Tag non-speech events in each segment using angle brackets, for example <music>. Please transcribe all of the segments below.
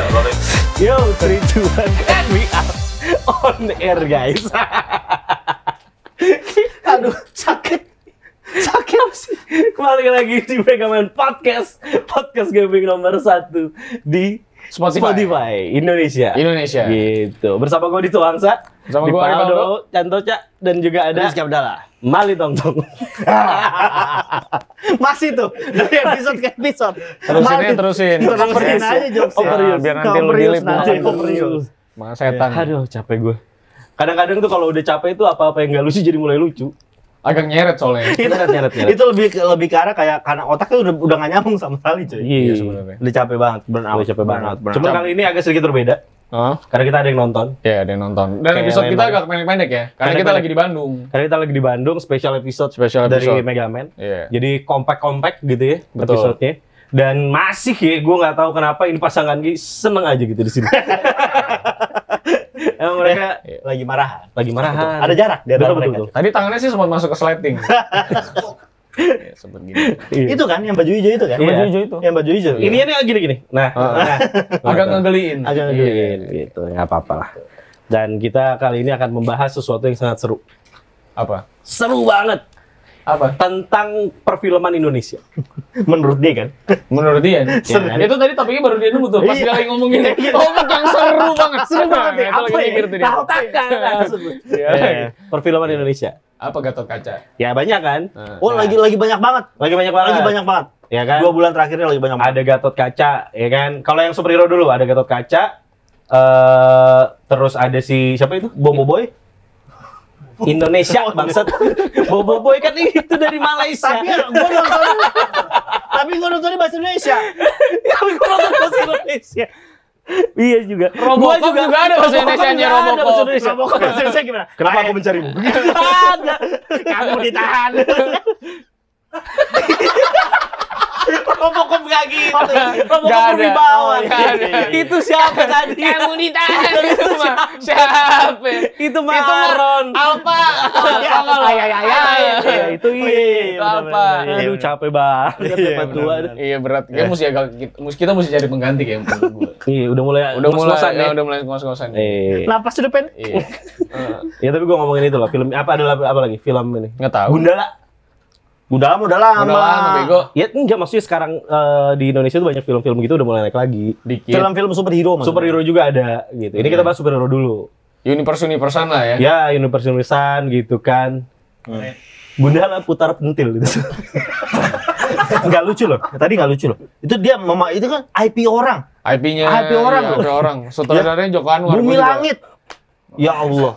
Yo, 3, 2, 1, and we are on air guys. Aduh, sakit. Sakit sih. Kembali lagi di Megaman Podcast, podcast gaming nomor satu di Spotify. Indonesia. Indonesia. Gitu. Bersama gue di Tuangsa, Bersama Paldo, Rivaldo. Cantoca, dan juga ada Rizky Abdallah. Mali Tongtong. <laughs> Masih tuh dari episode ke episode. Terusin ya, terusin. Terusin aja jokes Oh, Overuse. biar nanti lu bukan. Overuse. Mga setan. Aduh, capek gue. Kadang-kadang tuh kalau udah capek itu apa-apa yang gak lucu jadi mulai lucu. Agak nyeret soalnya. <laughs> Nyeret, nyeret, nyeret. Itu lebih ke- lebih ke arah kayak karena otaknya udah udah gak nyambung sama sekali cuy. Iya sebenarnya. Udah capek banget, burn out. Udah capek burn banget. out, burn Cuma out. kali ini agak sedikit berbeda. Oh, Karena kita ada yang nonton. ya ada yang nonton. Dan Kayak episode kita agak pendek-pendek ya. Karena kita Pendek-pendek. lagi di Bandung. Karena kita lagi di Bandung, special episode, Special dari episode. Mega Man. Iya. Jadi compact-compact gitu ya Betul. episodenya. Dan masih ya, gue nggak tahu kenapa ini pasangan Gi seneng aja gitu di sini. <laughs> Emang mereka lagi marah. lagi marahan. Ada jarak di antara Betul, mereka. betul. Tadi tangannya sih sempat masuk ke sliding. <laughs> ya. Iya. Itu kan yang baju hijau itu kan? Iya. Baju hijau itu. Yang baju hijau. Ini ini gini-gini. Nah, Ah. nah. Agak ngegeliin. Agak Iya, ngegeliin. gitu, ya apa-apa lah. Dan kita kali ini akan membahas sesuatu yang sangat seru. Apa? Seru banget Apa? tentang perfilman Indonesia. Menurut dia kan. Menurut dia. nih. Seru. Itu tadi topiknya baru dia nemu tuh. Pas Iya. dia lagi ngomongin. Iya. Topik yang seru banget. Seru banget. Nah, itu Apa lagi ya? mikir tuh dia. Tahu <laughs> tak kan? Iya. Eh, perfilman Indonesia. Apa Gatot Kaca? Ya banyak kan? Nah. Oh, lagi lagi banyak banget. Lagi banyak banget. Lagi banyak banget. Ya kan? Dua bulan terakhirnya lagi banyak banget. ada Gatot Kaca, ya kan? Kalau yang superhero dulu ada Gatot Kaca, eh terus ada si siapa itu? Bobo Boy. Indonesia <laughs> bangsat. Bobo Boy kan itu dari Malaysia. Tapi gue nonton Tapi gue nontonnya bahasa Indonesia. Tapi gua nonton bahasa Indonesia. Iya juga. Robocop Gua juga ada bahasa Indonesianya, juga ada Robocop. bahasa Indonesia. Robocop bahasa Indonesia gimana? Kenapa aku mencarimu? ada. Kamu ditahan. <laughs> Robocop gak gitu. Robocop berwibawa. Oh, nggak ada. Itu siapa tadi? Ditahan itu mah. Siapa? Itu mah Aaron. Alpa. Ya, ay, ay, ay. Ya, itu iya. Itu apa? Aduh capek banget Iya. Iya berat. Kayak mesti agak kita, kita mesti cari pengganti kayak menurut gue. Iya, udah mulai Udah mulai ngos-ngosan ya, ya. udah mulai ngos-ngosan. Eh, Napas di depan. Iya. <laughs> Ya tapi gua ngomongin itu loh, film apa ada apa lagi? Film ini. Nggak tahu. Gundala. Udah lama, udah lama. Udah lama bego. Ya enggak maksudnya sekarang eh, di Indonesia tuh banyak film-film gitu udah mulai naik lagi. Dikit. Film-film superhero maksudnya. Superhero juga ada gitu. Ini kita bahas superhero dulu. Universe universean lah ya. Ya, universe universean gitu kan. Gundala putar pentil gitu. <laughs> Enggak lucu loh. Tadi enggak lucu loh. Itu dia mama itu kan IP orang. IP-nya IP orang iya, loh. IP orang. Sutradaranya Joko Anwar. Bumi langit. Ya Allah.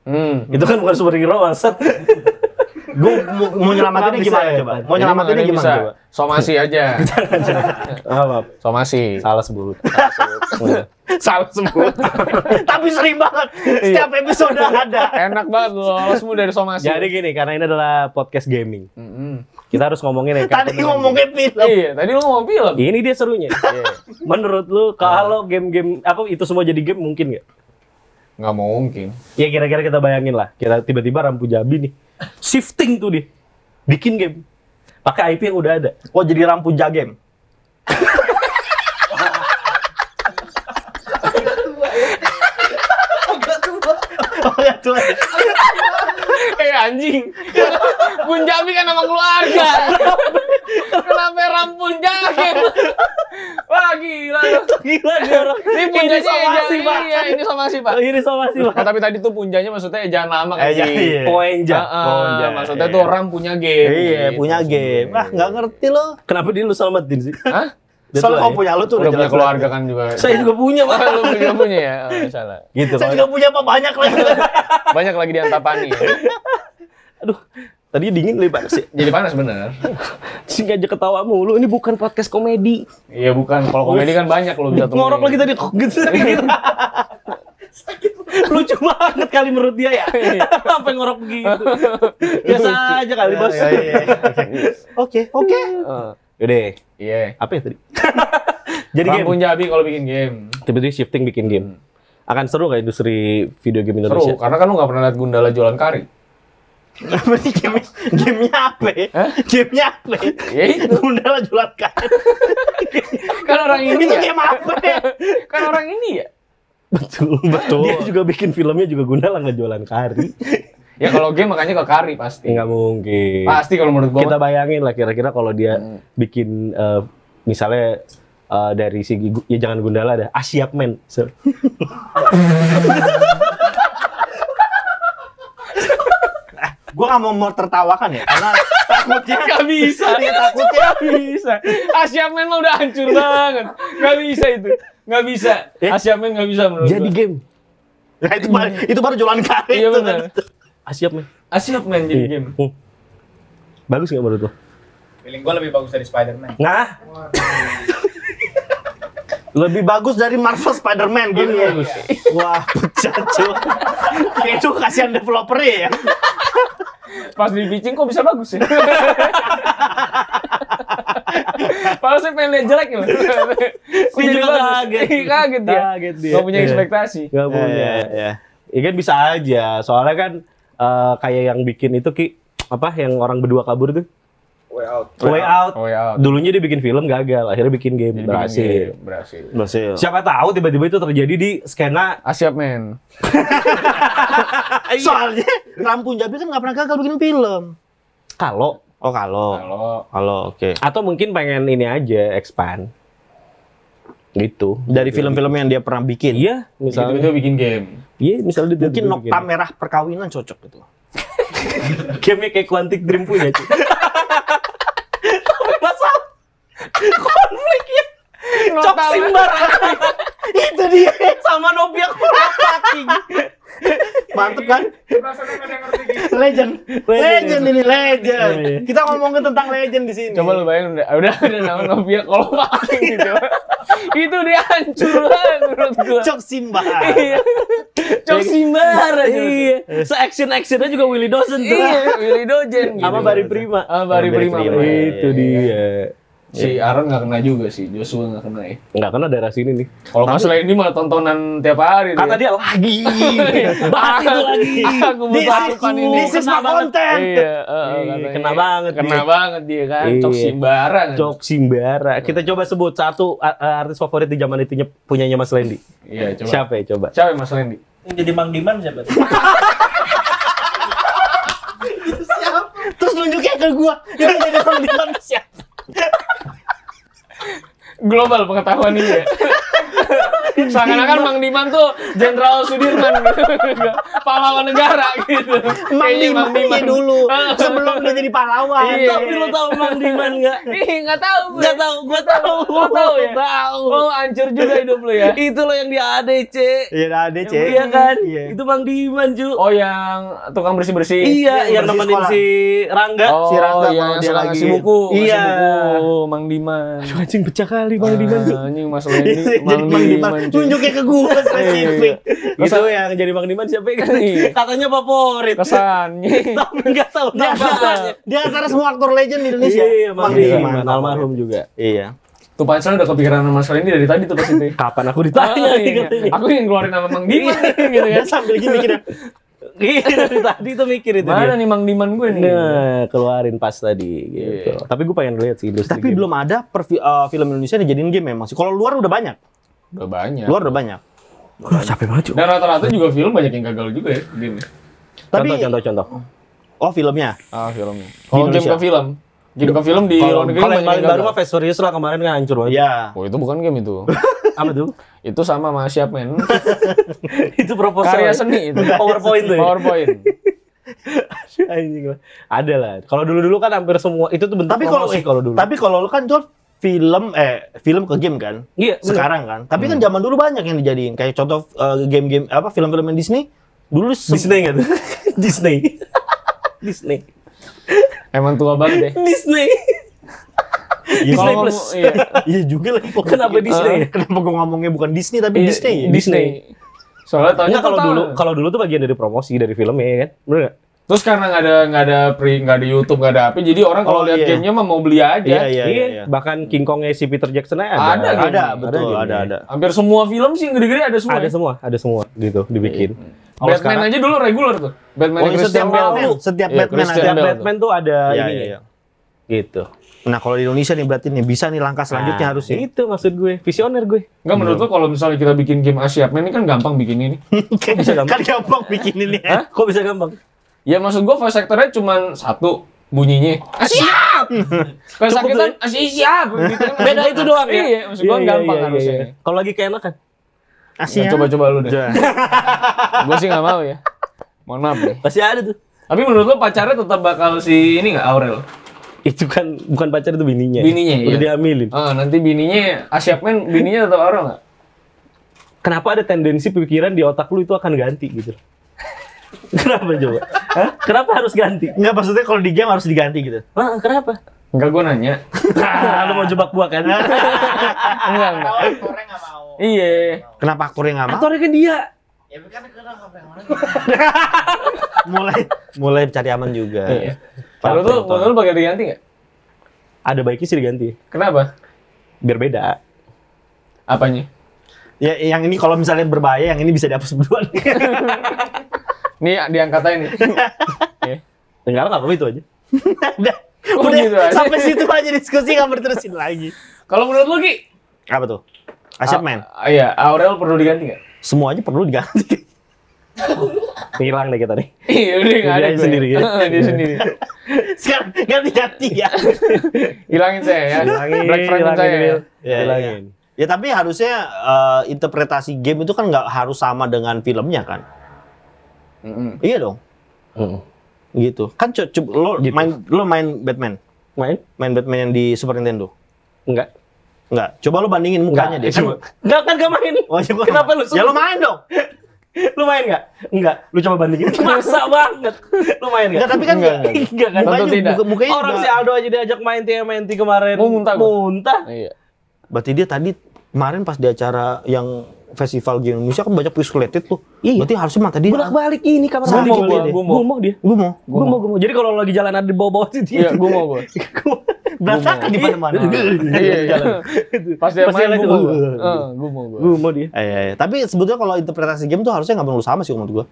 Hmm. itu kan bukan superhero, maksud. <laughs> Gue mau, mau nyelamatinnya gimana coba? Mau nyelamatinnya gimana bisa. coba? Somasi aja. <laughs> Apa? Somasi. Salah sebut. <laughs> Salah sebut. <laughs> Tapi sering banget. Setiap episode ada. Enak banget loh, lolosmu dari somasi. Jadi gini, karena ini adalah podcast gaming. Mm-mm. Kita harus ngomongin ya. Tadi ngomongin film. Iya, tadi lu ngomong film. Ini dia serunya. Menurut lu kalau game-game apa itu semua jadi game mungkin nggak? Nggak mungkin. Ya kira-kira kita bayangin lah. Kita tiba-tiba Rampu Jabi nih shifting tuh dia. Bikin game. Pakai IP yang udah ada. Oh jadi rampu jagem. Oh ya. Eh anjing. Punjabi kan nama keluarga. Kenapa rampun jaket? Wah gila lu. Gila dia orang. Ini punjanya somasi, Iya, ini somasi, Pak. Oh, ini somasi, Pak. Oh, tapi tadi tuh punjanya maksudnya ejaan lama kan. Eh, iya, iya. Poenja. Ah, ah, maksudnya iya. tuh orang punya game. Iya gitu punya game. Ah nggak ngerti lo. Kenapa dia lu selamatin sih? Hah? Dia Soalnya kau ya? punya lu tuh Udah punya keluarga kan juga. Saya juga punya, Pak. Oh, <laughs> lu punya punya ya. Oh, salah. Gitu, Saya juga punya apa banyak lagi. <laughs> Banyak lagi di Antapani ya. Aduh, tadi dingin lebih Pak. sih. Jadi panas bener. Si ngajak ketawa mulu. Ini bukan podcast komedi. Iya bukan. Kalau komedi kan banyak lo bisa. Ngorok lagi tadi <laughs> gitu. Lucu banget kali menurut dia ya. <laughs> Sampai ngorok begitu. Biasa aja kali, Bos. Ya, ya, ya. Oke oke. Eh, Yaudah, Iya. apa ya tadi? <laughs> Jadi game. Rampun Jabi kalau bikin game. Tiba-tiba shifting bikin game. Akan seru gak industri video game Seru, Indonesia? karena kan lu nggak pernah lihat Gundala jualan kari. game gamenya apa? ya? Hah? Gamenya apa? Ya itu. Gundala jualan karet. Kan orang ini Itu ya. game apa? ya? Kan orang ini ya. Betul, betul. Dia juga bikin filmnya juga Gundala nggak jualan kari. Ya kalau game makanya ke kari pasti. Nggak mungkin. Pasti kalau menurut gua. Kita bayangin lah kira-kira kalau dia Hmm. bikin eh, misalnya eh, dari segi ya jangan Gundala dah, Asiap Men. So, <laughs> Gua nggak mau mau tertawakan ya, karena takutnya <laughs> Gak bisa. Iya, takutnya Gak bisa. Asia Man mah udah hancur banget. Gak bisa itu. Gak bisa. Ya. Asia Man gak bisa menurut jadi gua. game. Nah, itu, baru, itu baru jualan karet. Iya benar. Asiap Men. Asia Man jadi Iya. game. Hmm. Bagus nggak menurut lo? Feeling gue lebih bagus dari Spider-Man. Nah, Lebih bagus dari Marvel Spider-Man game ya. Wah, pecah cuy. Kayak itu kasihan developernya ya. Pas di pitching kok bisa bagus ya? <laughs> Padahal saya pengen lihat jelek loh. Kaget. Iya, kaget dia. Kaget dia. Gak punya Iya. ekspektasi. nggak punya. ya. Ya kan bisa aja. Soalnya kan eh, kayak yang bikin itu ki apa yang orang berdua kabur tuh Way out. Way Out. Oh ya. Dulunya dia bikin film gagal, akhirnya bikin game Jadi bikin berhasil. game, Berhasil. Berhasil. Siapa tahu tiba-tiba itu terjadi di skena Asia Man. <laughs> Soalnya Rampun Jabi kan nggak pernah gagal bikin film. kalau Oh kalau. Kalau Kalau oke. atau mungkin pengen ini aja expand gitu. Dari film-film yang dia pernah bikin. iya. Misalnya misalnya itu bikin game. iya misalnya dia Mungkin dia nokta merah perkawinan cocok gitu. <laughs> bikin- game kayak Quantic Dream punya cuy masa konfliknya cok simbar <laughs> Itu dia. sama Nobia Kurapaki <laughs> Mantep kan? Rasanya nggak ada yang ngerti gitu. Legend. Legend ini legend. Iya, iya. Kita ngomongin tentang legend di sini. Coba lu bayangin udah udah ada nama Novia kalau pakai gitu. itu dia hancur banget menurut gua. Cok Simba. Iya. Cok simbar aja. iya se action actionnya juga Willy Dozen tuh Iya, Willy gitu. sama Bari Prima Ah, Bari Prima. Prima. itu dia Si Aaron nggak kena juga sih, Joshua nggak kena ya. nggak kena daerah sini nih Kalau masalah ini malah tontonan tiap hari. kata dia lagi <laughs> bahas itu lagi Aku melakukan ini. this is my Kena banget. content. Iya, eh, Iya, kena banget Kena dia. banget dia kan. Cok Iya. simbaran. Cok Simbara. Kita coba sebut satu artis favorit di zaman itu ny- punyanya Mas Lendi. Iya, coba. Siapa ya coba? Siapa Mas Lendi? Yang jadi Mang Diman siapa? <laughs> tuh? Terus nunjuknya ke gua. Yang jadi panggilan siapa? Global pengetahuan ini ya. <laughs> Seakan-akan Mang Diman tuh Jenderal Sudirman gitu. <laughs> Pahlawan negara gitu. Mang Kayaknya Diman iya dulu. <laughs> Sebelum dia jadi pahlawan. Iya. Tapi lo tahu Mang Diman nggak? <laughs> Ih, nggak tahu gue. Nggak tahu, gua tahu. Gua tahu ya. Tahu. Oh, hancur juga hidup lu ya. Itu lo yang di ADC. Iya, ada C. Iya kan? Iya. Itu Mang Diman, Ju. Oh, yang tukang bersih-bersih. iya, yang nemenin sekolah. si Rangga. Oh, Si Rangga iya, dia lagi- ngasih buku, Iya. buku, Mang Diman. Aduh, anjing pecah kali Mang Diman tuh. Anjing Mas Lendi, Jadi Mang Diman. Nunjuknya ke gua spesifik. Itu yang jadi Mang Diman siapa? Iya. Katanya favorit. Kesannya. <laughs> Tapi nggak tahu Dia antara, dia antara semua aktor legend di Indonesia. Iya, Mang Diman. Almarhum juga. Iya. Tuh Pansel udah kepikiran sama Mas Lendi dari tadi tuh pas <laughs> itu. Kapan aku Ah, ditanya nih iya. Aku yang keluarin nama Mang Diman gitu Dia kan. sambil gini mikirnya. Iya, dari tadi tuh mikir itu Mana dia. nih Mang Diman gue nih? Nah, keluarin pas tadi gitu. Iya. Tapi gue pengen lihat sih industri. Tapi game. belum ada per, uh, film Indonesia yang dijadiin game memang sih. Kalau luar udah banyak. Udah banyak. Luar udah banyak. Wah, capek banget, Cuk. Dan rata-rata juga film banyak yang gagal juga ya game. Tapi Contoh, contoh, contoh. oh filmnya. Ah filmnya. Kalau game ke film, game ke film di luar negeri kalau yang paling yang baru mah Fast Furious lah kemarin kan hancur banget. Iya. Oh itu bukan game itu. <laughs> Apa tuh? itu sama sama siap men. <laughs> itu proposal. Karya ya? seni itu. <laughs> PowerPoint tuh. ya? PowerPoint. Anjing lah. Ada lah. Kalau dulu-dulu kan hampir semua itu tuh bentuk Tapi kalau kalau dulu. Tapi kalau lu kan tuh film eh film ke game kan. iya, bener. Sekarang kan. Tapi kan zaman dulu banyak yang dijadiin kayak contoh uh, game-game apa film-film yang Disney dulu se- Disney nggak <laughs> tuh? Disney. Disney. Emang tua banget deh. Disney. <laughs> Iya, Disney Kalau Plus. iya. <laughs> Iya juga lagi. Kenapa Disney? ya? Kenapa gua ngomongnya bukan Disney tapi Iya, Disney? ya? Disney. Soalnya taunya Enggak kalau tuh dulu kalau dulu tuh bagian dari promosi dari filmnya ya kan. Bener nggak? Terus karena nggak ada nggak ada pre nggak ada YouTube nggak ada apa, jadi orang kalau Oh, lihat iya. gamenya mah mau beli aja. Iya, iya, Iya, iya. bahkan King Kongnya si Peter Jackson aja Ada, ada. Ada, betul, Ada ada, ada. Hampir semua film sih yang gede-gede ada semua. Ada ya. semua, ada semua gitu dibikin. Kalau Batman sekarang aja dulu reguler tuh. Batman Oh, setiap. Batman, setiap Iya, Batman Christian setiap Batman tuh ada Iya, ini iya, iya. gitu. Nah, kalau di Indonesia nih berarti nih bisa nih langkah selanjutnya Nah, harusnya. Itu maksud gue, visioner gue. Enggak menurut lo kalau misalnya kita bikin game Asia ini kan gampang bikin ini. <laughs> kan, bisa gampang. kan gampang bikin ini ya. Kok bisa gampang? Ya maksud gua voice actor-nya cuma satu bunyinya. Ah, siap. <laughs> Kesakitan, ah, siap. Gitu kan. <laughs> Beda itu doang ya. Iya, maksud gua Iya, gampang iya, harusnya. iya. Kalau lagi keenakan. Asia. Ya, coba-coba lu deh. <laughs> Gua sih nggak mau ya. Mohon maaf nih. Pasti ada tuh. Tapi menurut lo pacarnya tetap bakal si ini nggak Aurel? Itu kan bukan pacar itu bininya. Bininya, Udah iya. diambilin. Ah, nanti bininya Asyap Man, bininya tetap Aurel nggak? Kenapa ada tendensi pikiran di otak lu itu akan ganti gitu? Kenapa coba? Hah? Kenapa harus ganti? Enggak maksudnya kalau di game harus diganti gitu. Wah, kenapa? Enggak gua nanya. Ah, lu mau jebak gua kan? Enggak, enggak. Kalau aktornya nggak mau. Iya. Kenapa aktornya nggak mau? Aktornya kan dia. Ya kan karena apa yang mana? mulai mulai cari aman juga. Iya. Kalau tuh menurut lo bakal diganti nggak? Ada baiknya sih diganti. Kenapa? Biar beda. Apanya? Ya yang ini kalau misalnya berbahaya, yang ini bisa dihapus berdua. <laughs> Nih diangkat aja nih. Iya. Enggak lah, nggak apa-apa itu aja. Udah, Oh, udah gitu aja. sampai situ aja diskusi nggak berterusin lagi. Kalau menurut lo Ki? Apa tuh? Asyik man. Ah, iya, Aurel perlu diganti nggak? Semua aja perlu diganti. Hilang deh kita nih. Iya, udah nggak ada Dia gue. sendiri, ya? Heeh, Dia sendiri. Sekarang ganti-ganti ya. Hilangin saya ya. Hilangin, Black friend hilangin, saya. Ya, Hilangin. Ya tapi harusnya eh, interpretasi game itu kan nggak harus sama dengan filmnya kan? Mm-mm. Iya dong, Mm. gitu. Kan co- co- lo Gitu. main lo main Batman, Main? main Batman yang di Super Nintendo. Enggak. Enggak. Coba lo bandingin mukanya deh. Enggak, enggak kan enggak main. Oh, ya gua Kenapa lu Ya lo main dong. <laughs> Lu main nggak? Enggak. Lu coba bandingin. <laughs> Masa banget. Lu main nggak? Enggak, tapi kan Enggak, enggak. enggak. Kan? Mukanya, tidak. muka- mukanya Orang juga- si Aldo aja diajak main TMNT kemarin. Muntah. Muntah. Iya. Berarti dia tadi kemarin pas di acara yang festival game Indonesia kan banyak pixelated tuh. Iya. Berarti harusnya mata dia. Bolak balik ini kamar Gua mandi mau, dia. gua- gua mau. Gua mau dia. Gue mau. Gua mau, gua mau. Jadi kalau lagi jalan ada di bawah-bawah sih dia. Iya, gua mau gua. <laughs> Berantakan di mana-mana. Iya, iya. Pas dia main tuh. mau. Heeh, gua mau gua. Gua mau dia. Eh, iya, iya. Tapi sebetulnya kalau interpretasi game tuh harusnya nggak perlu sama sih menurut gua.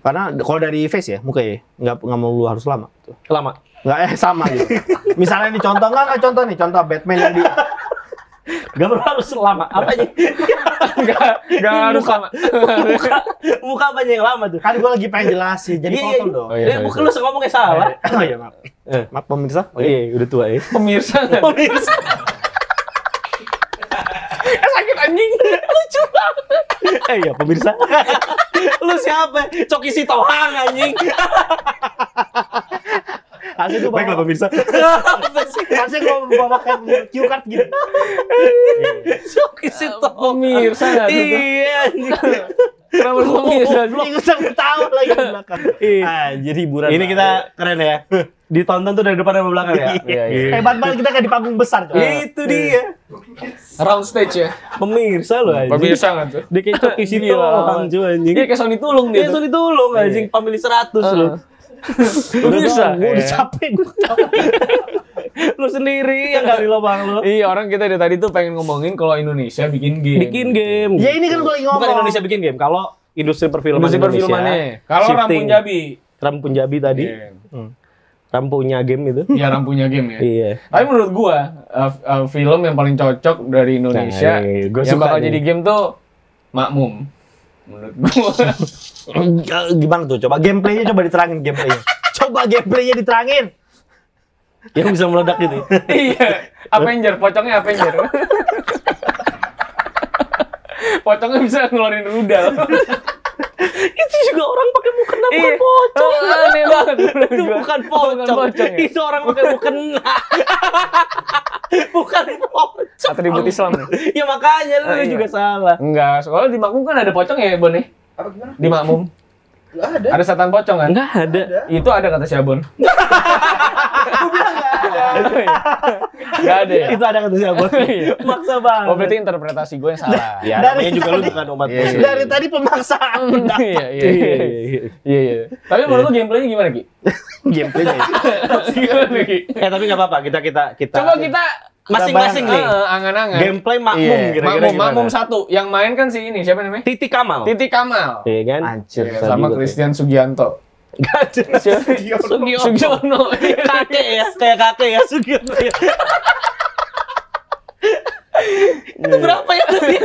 Karena kalau dari face ya, muka ya, nggak nggak perlu harus lama. Tuh. Lama. Nggak eh sama gitu. <laughs> Misalnya nih contoh nggak nggak contoh nih contoh Batman yang di Gak perlu harus lama. Apanya? Enggak, enggak harus Muka. sama. muka, muka apanya yang lama tuh? kan gua lagi pengen jelasin jadi Iya, potong iya. dong. Oh, iya, Eh, bukan lu ngomongnya salah. Oh iya maaf. Eh. Maaf pemirsa. Oh iya, udah tua ya. Pemirsa? <laughs> Pemirsa. Eh, sakit anjing. Lucu banget. Eh iya, pemirsa. <laughs> lu siapa? Coki si Tohang anjing. <laughs> Harusnya tuh Baiklah bawa, pemirsa. <laughs> harusnya gua bawa pakai cue card gitu. Si Tohang. Pemirsa nggak? Iya anjing. Kenapa lu pemirsa? Ikutan ketawa lagi di belakang. Iya. Anjir hiburan. Ini kita keren ya. Ditonton tuh dari depan sama belakang ya. Iya, iya. Hebat banget kita kayak di panggung besar. coy. Itu dia. Round stage ya. Pemirsa lu anjing. Pemirsa nggak tuh? Dia kayak Coki si Gila. Tohang cuy anjing. Iya kayak Sony Tulung Dia dia. tuh ditolong anjing pemilih 100 lu. Pemirsa. Gue udah capek gue. <laughs> Lu sendiri yang kali lo bang lu. Iya orang kita dari tadi tuh pengen ngomongin kalau Indonesia bikin game. Bikin game. Ya ini kan gue lagi ngomong. Bukan Indonesia bikin game. Kalau industri perfilman Industri perfilmannya. Kalau. Rampun Jabi. Rampun Jabi tadi. Iya. Rampunya game itu. Iya Rampunya game ya. Iya. Tapi menurut gua uh, uh, film yang paling cocok dari Indonesia Nah, ini gua yang suka bakal nih. jadi game tuh Makmum. Menurut gua. Eh, Gimana tuh? Coba gameplaynya coba diterangin gameplaynya. coba gameplaynya diterangin. Yang bisa meledak gitu. iya. Avenger, pocongnya Avenger. <laughs> pocongnya bisa ngeluarin rudal. <laughs> itu juga orang pakai mukena bukan Iya. pocong. Oh, aneh banget <laughs> itu bukan Oh, bukan pocong. pocong ya? Itu orang pakai mukena. <laughs> bukan pocong. Atribut Islam. nih. Ya makanya lu Oh, iya. juga salah. Enggak, soalnya di Makmum kan ada pocong ya, Bon ya? Apa gimana? Di Makmum. Ada. Ada setan pocong kan? Enggak ada. Itu ada kata Syabon. Gak <laughs> ada ya? Itu ada kata siapa? Iya. Maksa banget. Oh berarti interpretasi gue yang salah. Ya, Dari namanya juga lu bukan umat Iya, muslim. Dari tadi pemaksaan pendapat. <laughs> Iya iya Iya, iya. iya, iya. Tapi menurut lu gameplaynya gimana Ki? Gameplaynya ya. <laughs> Gimana Ki? Eh tapi nggak apa-apa, kita kita kita Coba kita masing-masing nih. Angan-angan. Gameplay makmum Iya, kira-kira makmum, gimana? makmum satu. Yang main kan si ini siapa namanya? Titi Kamal. Titi Kamal. Iya kan? Anjir. Iya, Bisa sama Christian Sugianto. Gak ada. Sugiono. Sugiono. <laughs> Kakek ya, kayak kakek ya Sugiono. ya. <laughs> Itu berapa ya tadi?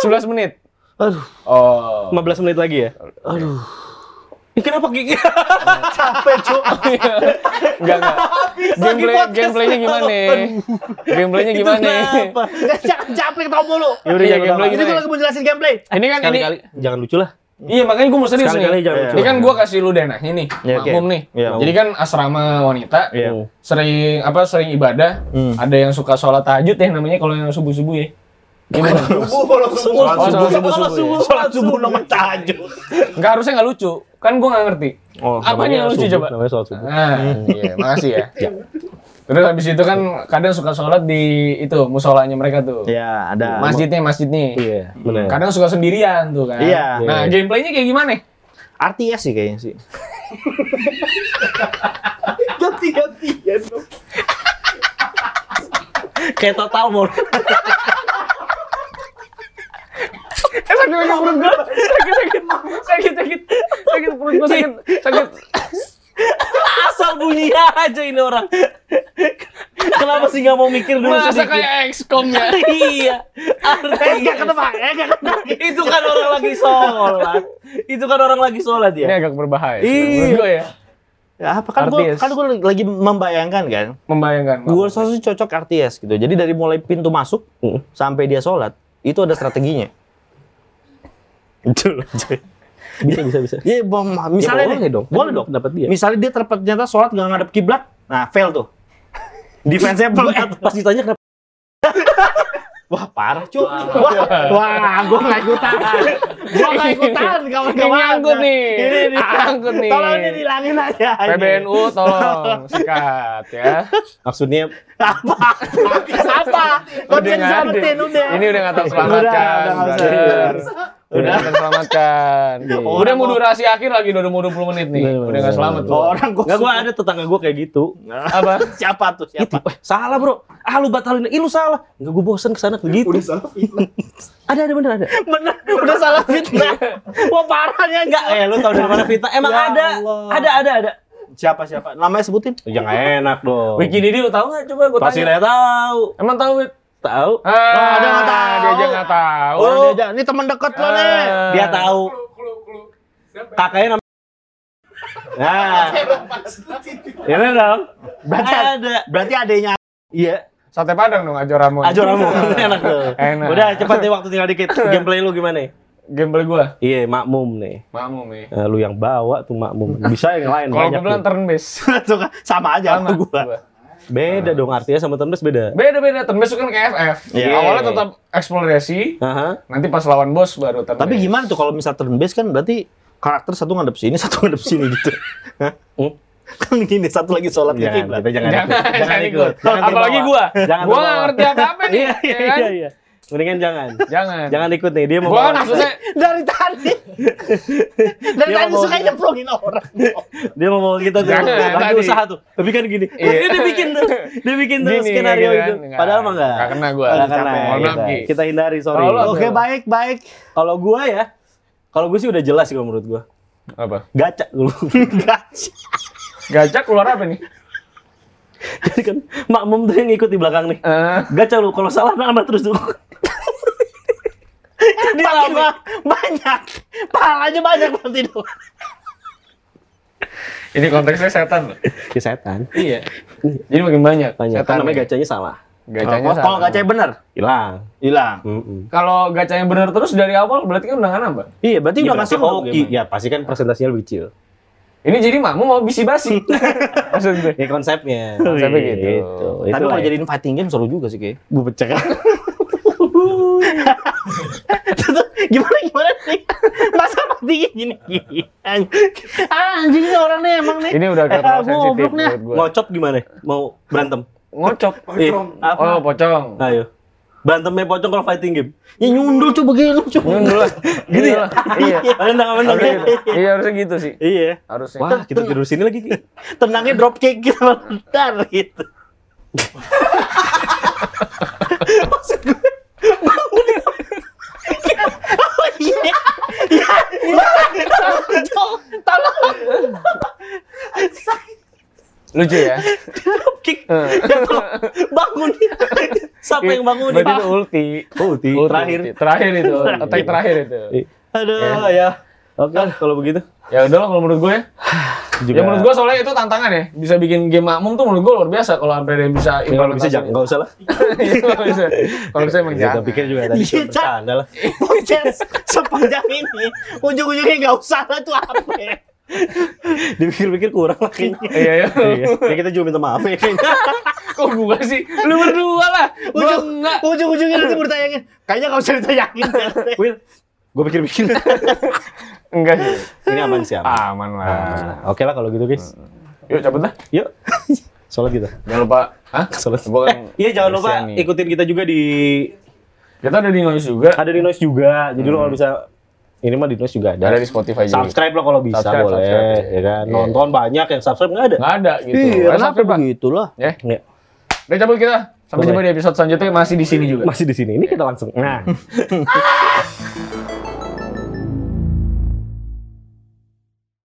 11 menit. Aduh, Oh. 15 menit lagi ya? Aduh. Ini kenapa gigi? <laughs> Capek, Cuk. Enggak enggak. <laughs> Gameplay gameplaynya gimana? Gameplaynya gimana? Kenapa? Nggak, jangan capek tau mulu. Yaudah, Iya, jangan gameplay. Ini gue lagi mau jelasin gameplay. Ini kan ini jangan lucu lah. Iya makanya gue mau serius Sekali-kali nih. jangan Iya. lucu. Ini kan gue kasih lu denah ini Iya, oke. makmum nih. Iya. Jadi kan asrama wanita Iya. sering apa sering ibadah. Hmm. Ada yang suka sholat tahajud ya namanya kalau yang subuh subuh ya. Gimana? Subuh, kalau subuh. Sholat subuh, Kalau subuh, subuh, subuh, Sholat subuh tahajud. Enggak harusnya nggak lucu. Kan gue nggak ngerti. Oh, Apanya yang lucu subuh, coba? Namanya sholat subuh. Nah, iya, makasih ya. Terus habis itu kan kadang suka sholat di itu musolanya mereka tuh. Ya, ada. Masjidnya, masjidnya. Iya, benar. Kadang suka sendirian tuh kan. Iya. Nah, Iya. gameplaynya kayak gimana? RTS sih kayaknya sih. <laughs> Ganti-gantian dong. Kayak total mau. Eh, sakit sakit perut gue. Sakit sakit. Sakit sakit. Sakit perut gue sakit. Sakit. Asal bunyinya aja ini orang. Kenapa sih nggak mau mikir dulu Masa sedikit? kayak XCOM ya? <laughs> iya. Eh, nggak ketebak, eh, nggak ketebak. itu kan orang lagi sholat. Itu kan orang lagi sholat Ini ya. agak berbahaya. Iya. Gue ya. Ya, apa kan gue kan gue lagi membayangkan kan. Membayangkan. Gue sih cocok RTS gitu. Jadi dari mulai pintu masuk Hmm. sampai dia sholat itu ada strateginya. Itu loh. Coy. Bisa bisa bisa. Iya, bom, misalnya boleh nih, dong. boleh Kan dong. dapat dia. Misalnya dia ternyata sholat nggak ngadep kiblat, nah fail tuh. Defense-nya. Eh, pas ditanya kenapa <laughs> Wah parah cuy. Wah, wah, gue nggak ikutan. Gue nggak ikutan kawan-kawan. Ini nyangkut nih. Ini nih. Nyangkut nih. Tolong ini dihilangin aja. ini. PBNU tolong sikat ya. maksudnya Apa? <laughs> Apa? Kau Udah jangan selamatin udah. Ini udah nggak terselamatkan. Udah, udah brother. Udah terselamatkan. Iya. Udah mau durasi akhir lagi udah mau 20 menit nih. Udah bener, nggak selamat tuh. Orang gue Enggak gua ada tetangga gua kayak gitu. Apa? <laughs> Siapa tuh? Itu, Siapa? eh, salah bro. Ah lu batalin. Ih lu salah. Enggak gua bosen ke sana begitu. Udah salah fitnah. <laughs> Ada ada bener ada. Bener, udah salah fitnah. <laughs> Wah parahnya Enggak, eh lu tahu dari mana fitnah? Emang Ya ada. Allah. Ada ada ada. Siapa siapa? Namanya sebutin. Ya nggak enak dong. Wiki Didi lu tahu nggak? Coba gue Pasti tanya. dia tahu. Emang tahu Wit? Tahu. Ah, dia nggak tahu. Dia aja nggak tahu. Orang dia aja. Ini teman dekat lo nih. Ah. Dia tahu. Kakaknya namanya Nah, ini dong. Berarti ada. Berarti adanya Iya. Sate Padang dong Ajo Ramon. Ajo <laughs> enak tuh. Enak. Udah cepat deh waktu tinggal dikit. <laughs> Gameplay lu gimana? Gameplay gua. Iya, makmum nih. Makmum nih. Nah, lu yang bawa tuh makmum. Bisa yang lain Kalau banyak. gue bilang tuh. turn based. <laughs> Tuh kan, sama aja Sama sama gua. gua. Beda dong artinya sama Tembes beda. Beda-beda, turn based itu kan kayak FF. Iya. Awalnya tetap eksplorasi, Aha. nanti pas lawan bos baru turn Tapi gimana tuh kalau misal turn based kan berarti karakter satu ngadep sini, <laughs> satu ngadep sini gitu. Hah? Hmm? Kan gini satu lagi sholat ke Jangan, kiblat. kita jangan, Jangan, ikut. jangan ikut. Jangan terbawa. Apalagi gua. Jangan Gua ngerti apa-apa nih. Iya, iya, ya kan? iya, iya. Mendingan jangan. Jangan. Jangan ikut nih, dia mau Gua kan maksudnya <laughs> Dari tadi. <laughs> Dari Dia tadi mau- suka nyemplungin orang. dia mau bawa kita tuh Jangan, lagi tadi. usaha tuh. Tapi kan gini. Iya. Dia, bikin tuh. Dia bikin tuh Gini, skenario gitu itu. kan. Nggak. Padahal mah enggak. Nggak kena gua. Nggak Lagi kena. Kita, Ki. kita hindari, sorry. Lu- Oke, baik, baik. Kalau gua ya, kalau gue sih udah jelas sih kalau menurut gua. apa? Gaca dulu. <laughs> Gacha. Gajak keluar apa nih? Jadi kan makmum tuh yang ikut di belakang nih. Eh, Gaca lu, kalau salah nambah terus tuh. Dia lama banyak. Pahalanya banyak berarti dong. ini konteksnya setan loh. Ya setan. Iya. Jadi makin banyak. Tanya, Setan namanya gacanya salah. Gacanya Kalau kalau gacanya bener, Hilang. hilang. Mm-mm. Kalau gacanya bener terus dari awal berarti kan udah nggak nambah. Iya, berarti Iya, udah ngasih hoki. Ya pasti kan presentasinya lebih kecil. Ini jadi makmu mau bisi-basi. <laughs> Maksudnya. Ya konsepnya. Konsepnya gitu. Itu. Tapi kalau jadiin fighting game seru juga sih, kayak. gue pecah. Gimana gimana nih? Masa mati gini gini. Anjing ini orang nih emang nih. Ini udah terlalu Ah, sensitif nih. menurut gue. Ngocop gimana? Mau berantem? Ngocop. Eh, apa? Oh, pocong. Ayo. Berantemnya pocong kalau fighting game. Ya nyundul coba begini coba. Nyundul lah. Gitu lah. Iya. Menang, menang. Harusnya gitu. Iya, harusnya gitu sih. Iya. Harusnya. Wah, kita tidur sini lagi. Ki. Tenangnya drop kick gitu bentar gitu. <laughs> Maksud gue bangun. Oh iya. Ya, ya. Tolong, tolong. Lucu ya. Kick. Bangun. Siapa yang bangun? Berarti itu ulti. Ulti. Ulti, Terakhir. ulti. Terakhir itu. Attack terakhir itu. Aduh, Ya. ya. Oke, kalau begitu. Ya udah lah kalau menurut gue ya. Juga. Ya menurut gue soalnya itu tantangan ya. Bisa bikin game makmum tuh menurut gue luar biasa kalau sampai dia bisa Ya, kalau bisa jangan, nggak usah lah. <laughs> Iya, kalau bisa. Kalau bisa emang Kita jangan. pikir juga tadi Iya, cuma bercanda lah. <laughs> Podcast sepanjang ini ujung-ujungnya nggak usah lah tuh apa ya? <laughs> Dipikir-pikir kurang lah kayaknya. Iya, iya. Iya. Ya kita juga minta maaf ya kayaknya. Kok gue sih? Lu berdua lah. Ujung, enggak. ujung-ujungnya nanti bertayangin. Kayaknya nggak usah ditayangin. Will, gue pikir-pikir. <laughs> Enggak sih. Ini aman sih aman. Aman lah. Nah, Oke lah kalau gitu guys. Yuk cabut lah. Yuk. Sholat kita. Jangan lupa. Hah? Sholat. Kan. <laughs> Iya jangan lupa Kristiani. ikutin kita juga di Kita ada di noise juga. ada di noise juga. Jadi lo kalau bisa ini mah di noise juga ada. Ada di Spotify juga. Subscribe lah kalau bisa Subscribe, boleh, subscribe. ya kan. Iya. Nonton banyak yang subscribe nggak ada. Nggak ada gitu. Iya, Karena kenapa apa, Pak? begitulah? Ya. Ya, Udah cabut kita. Sampai jumpa di episode selanjutnya masih di sini juga. masih di sini. Ini kita langsung. Nah. <laughs>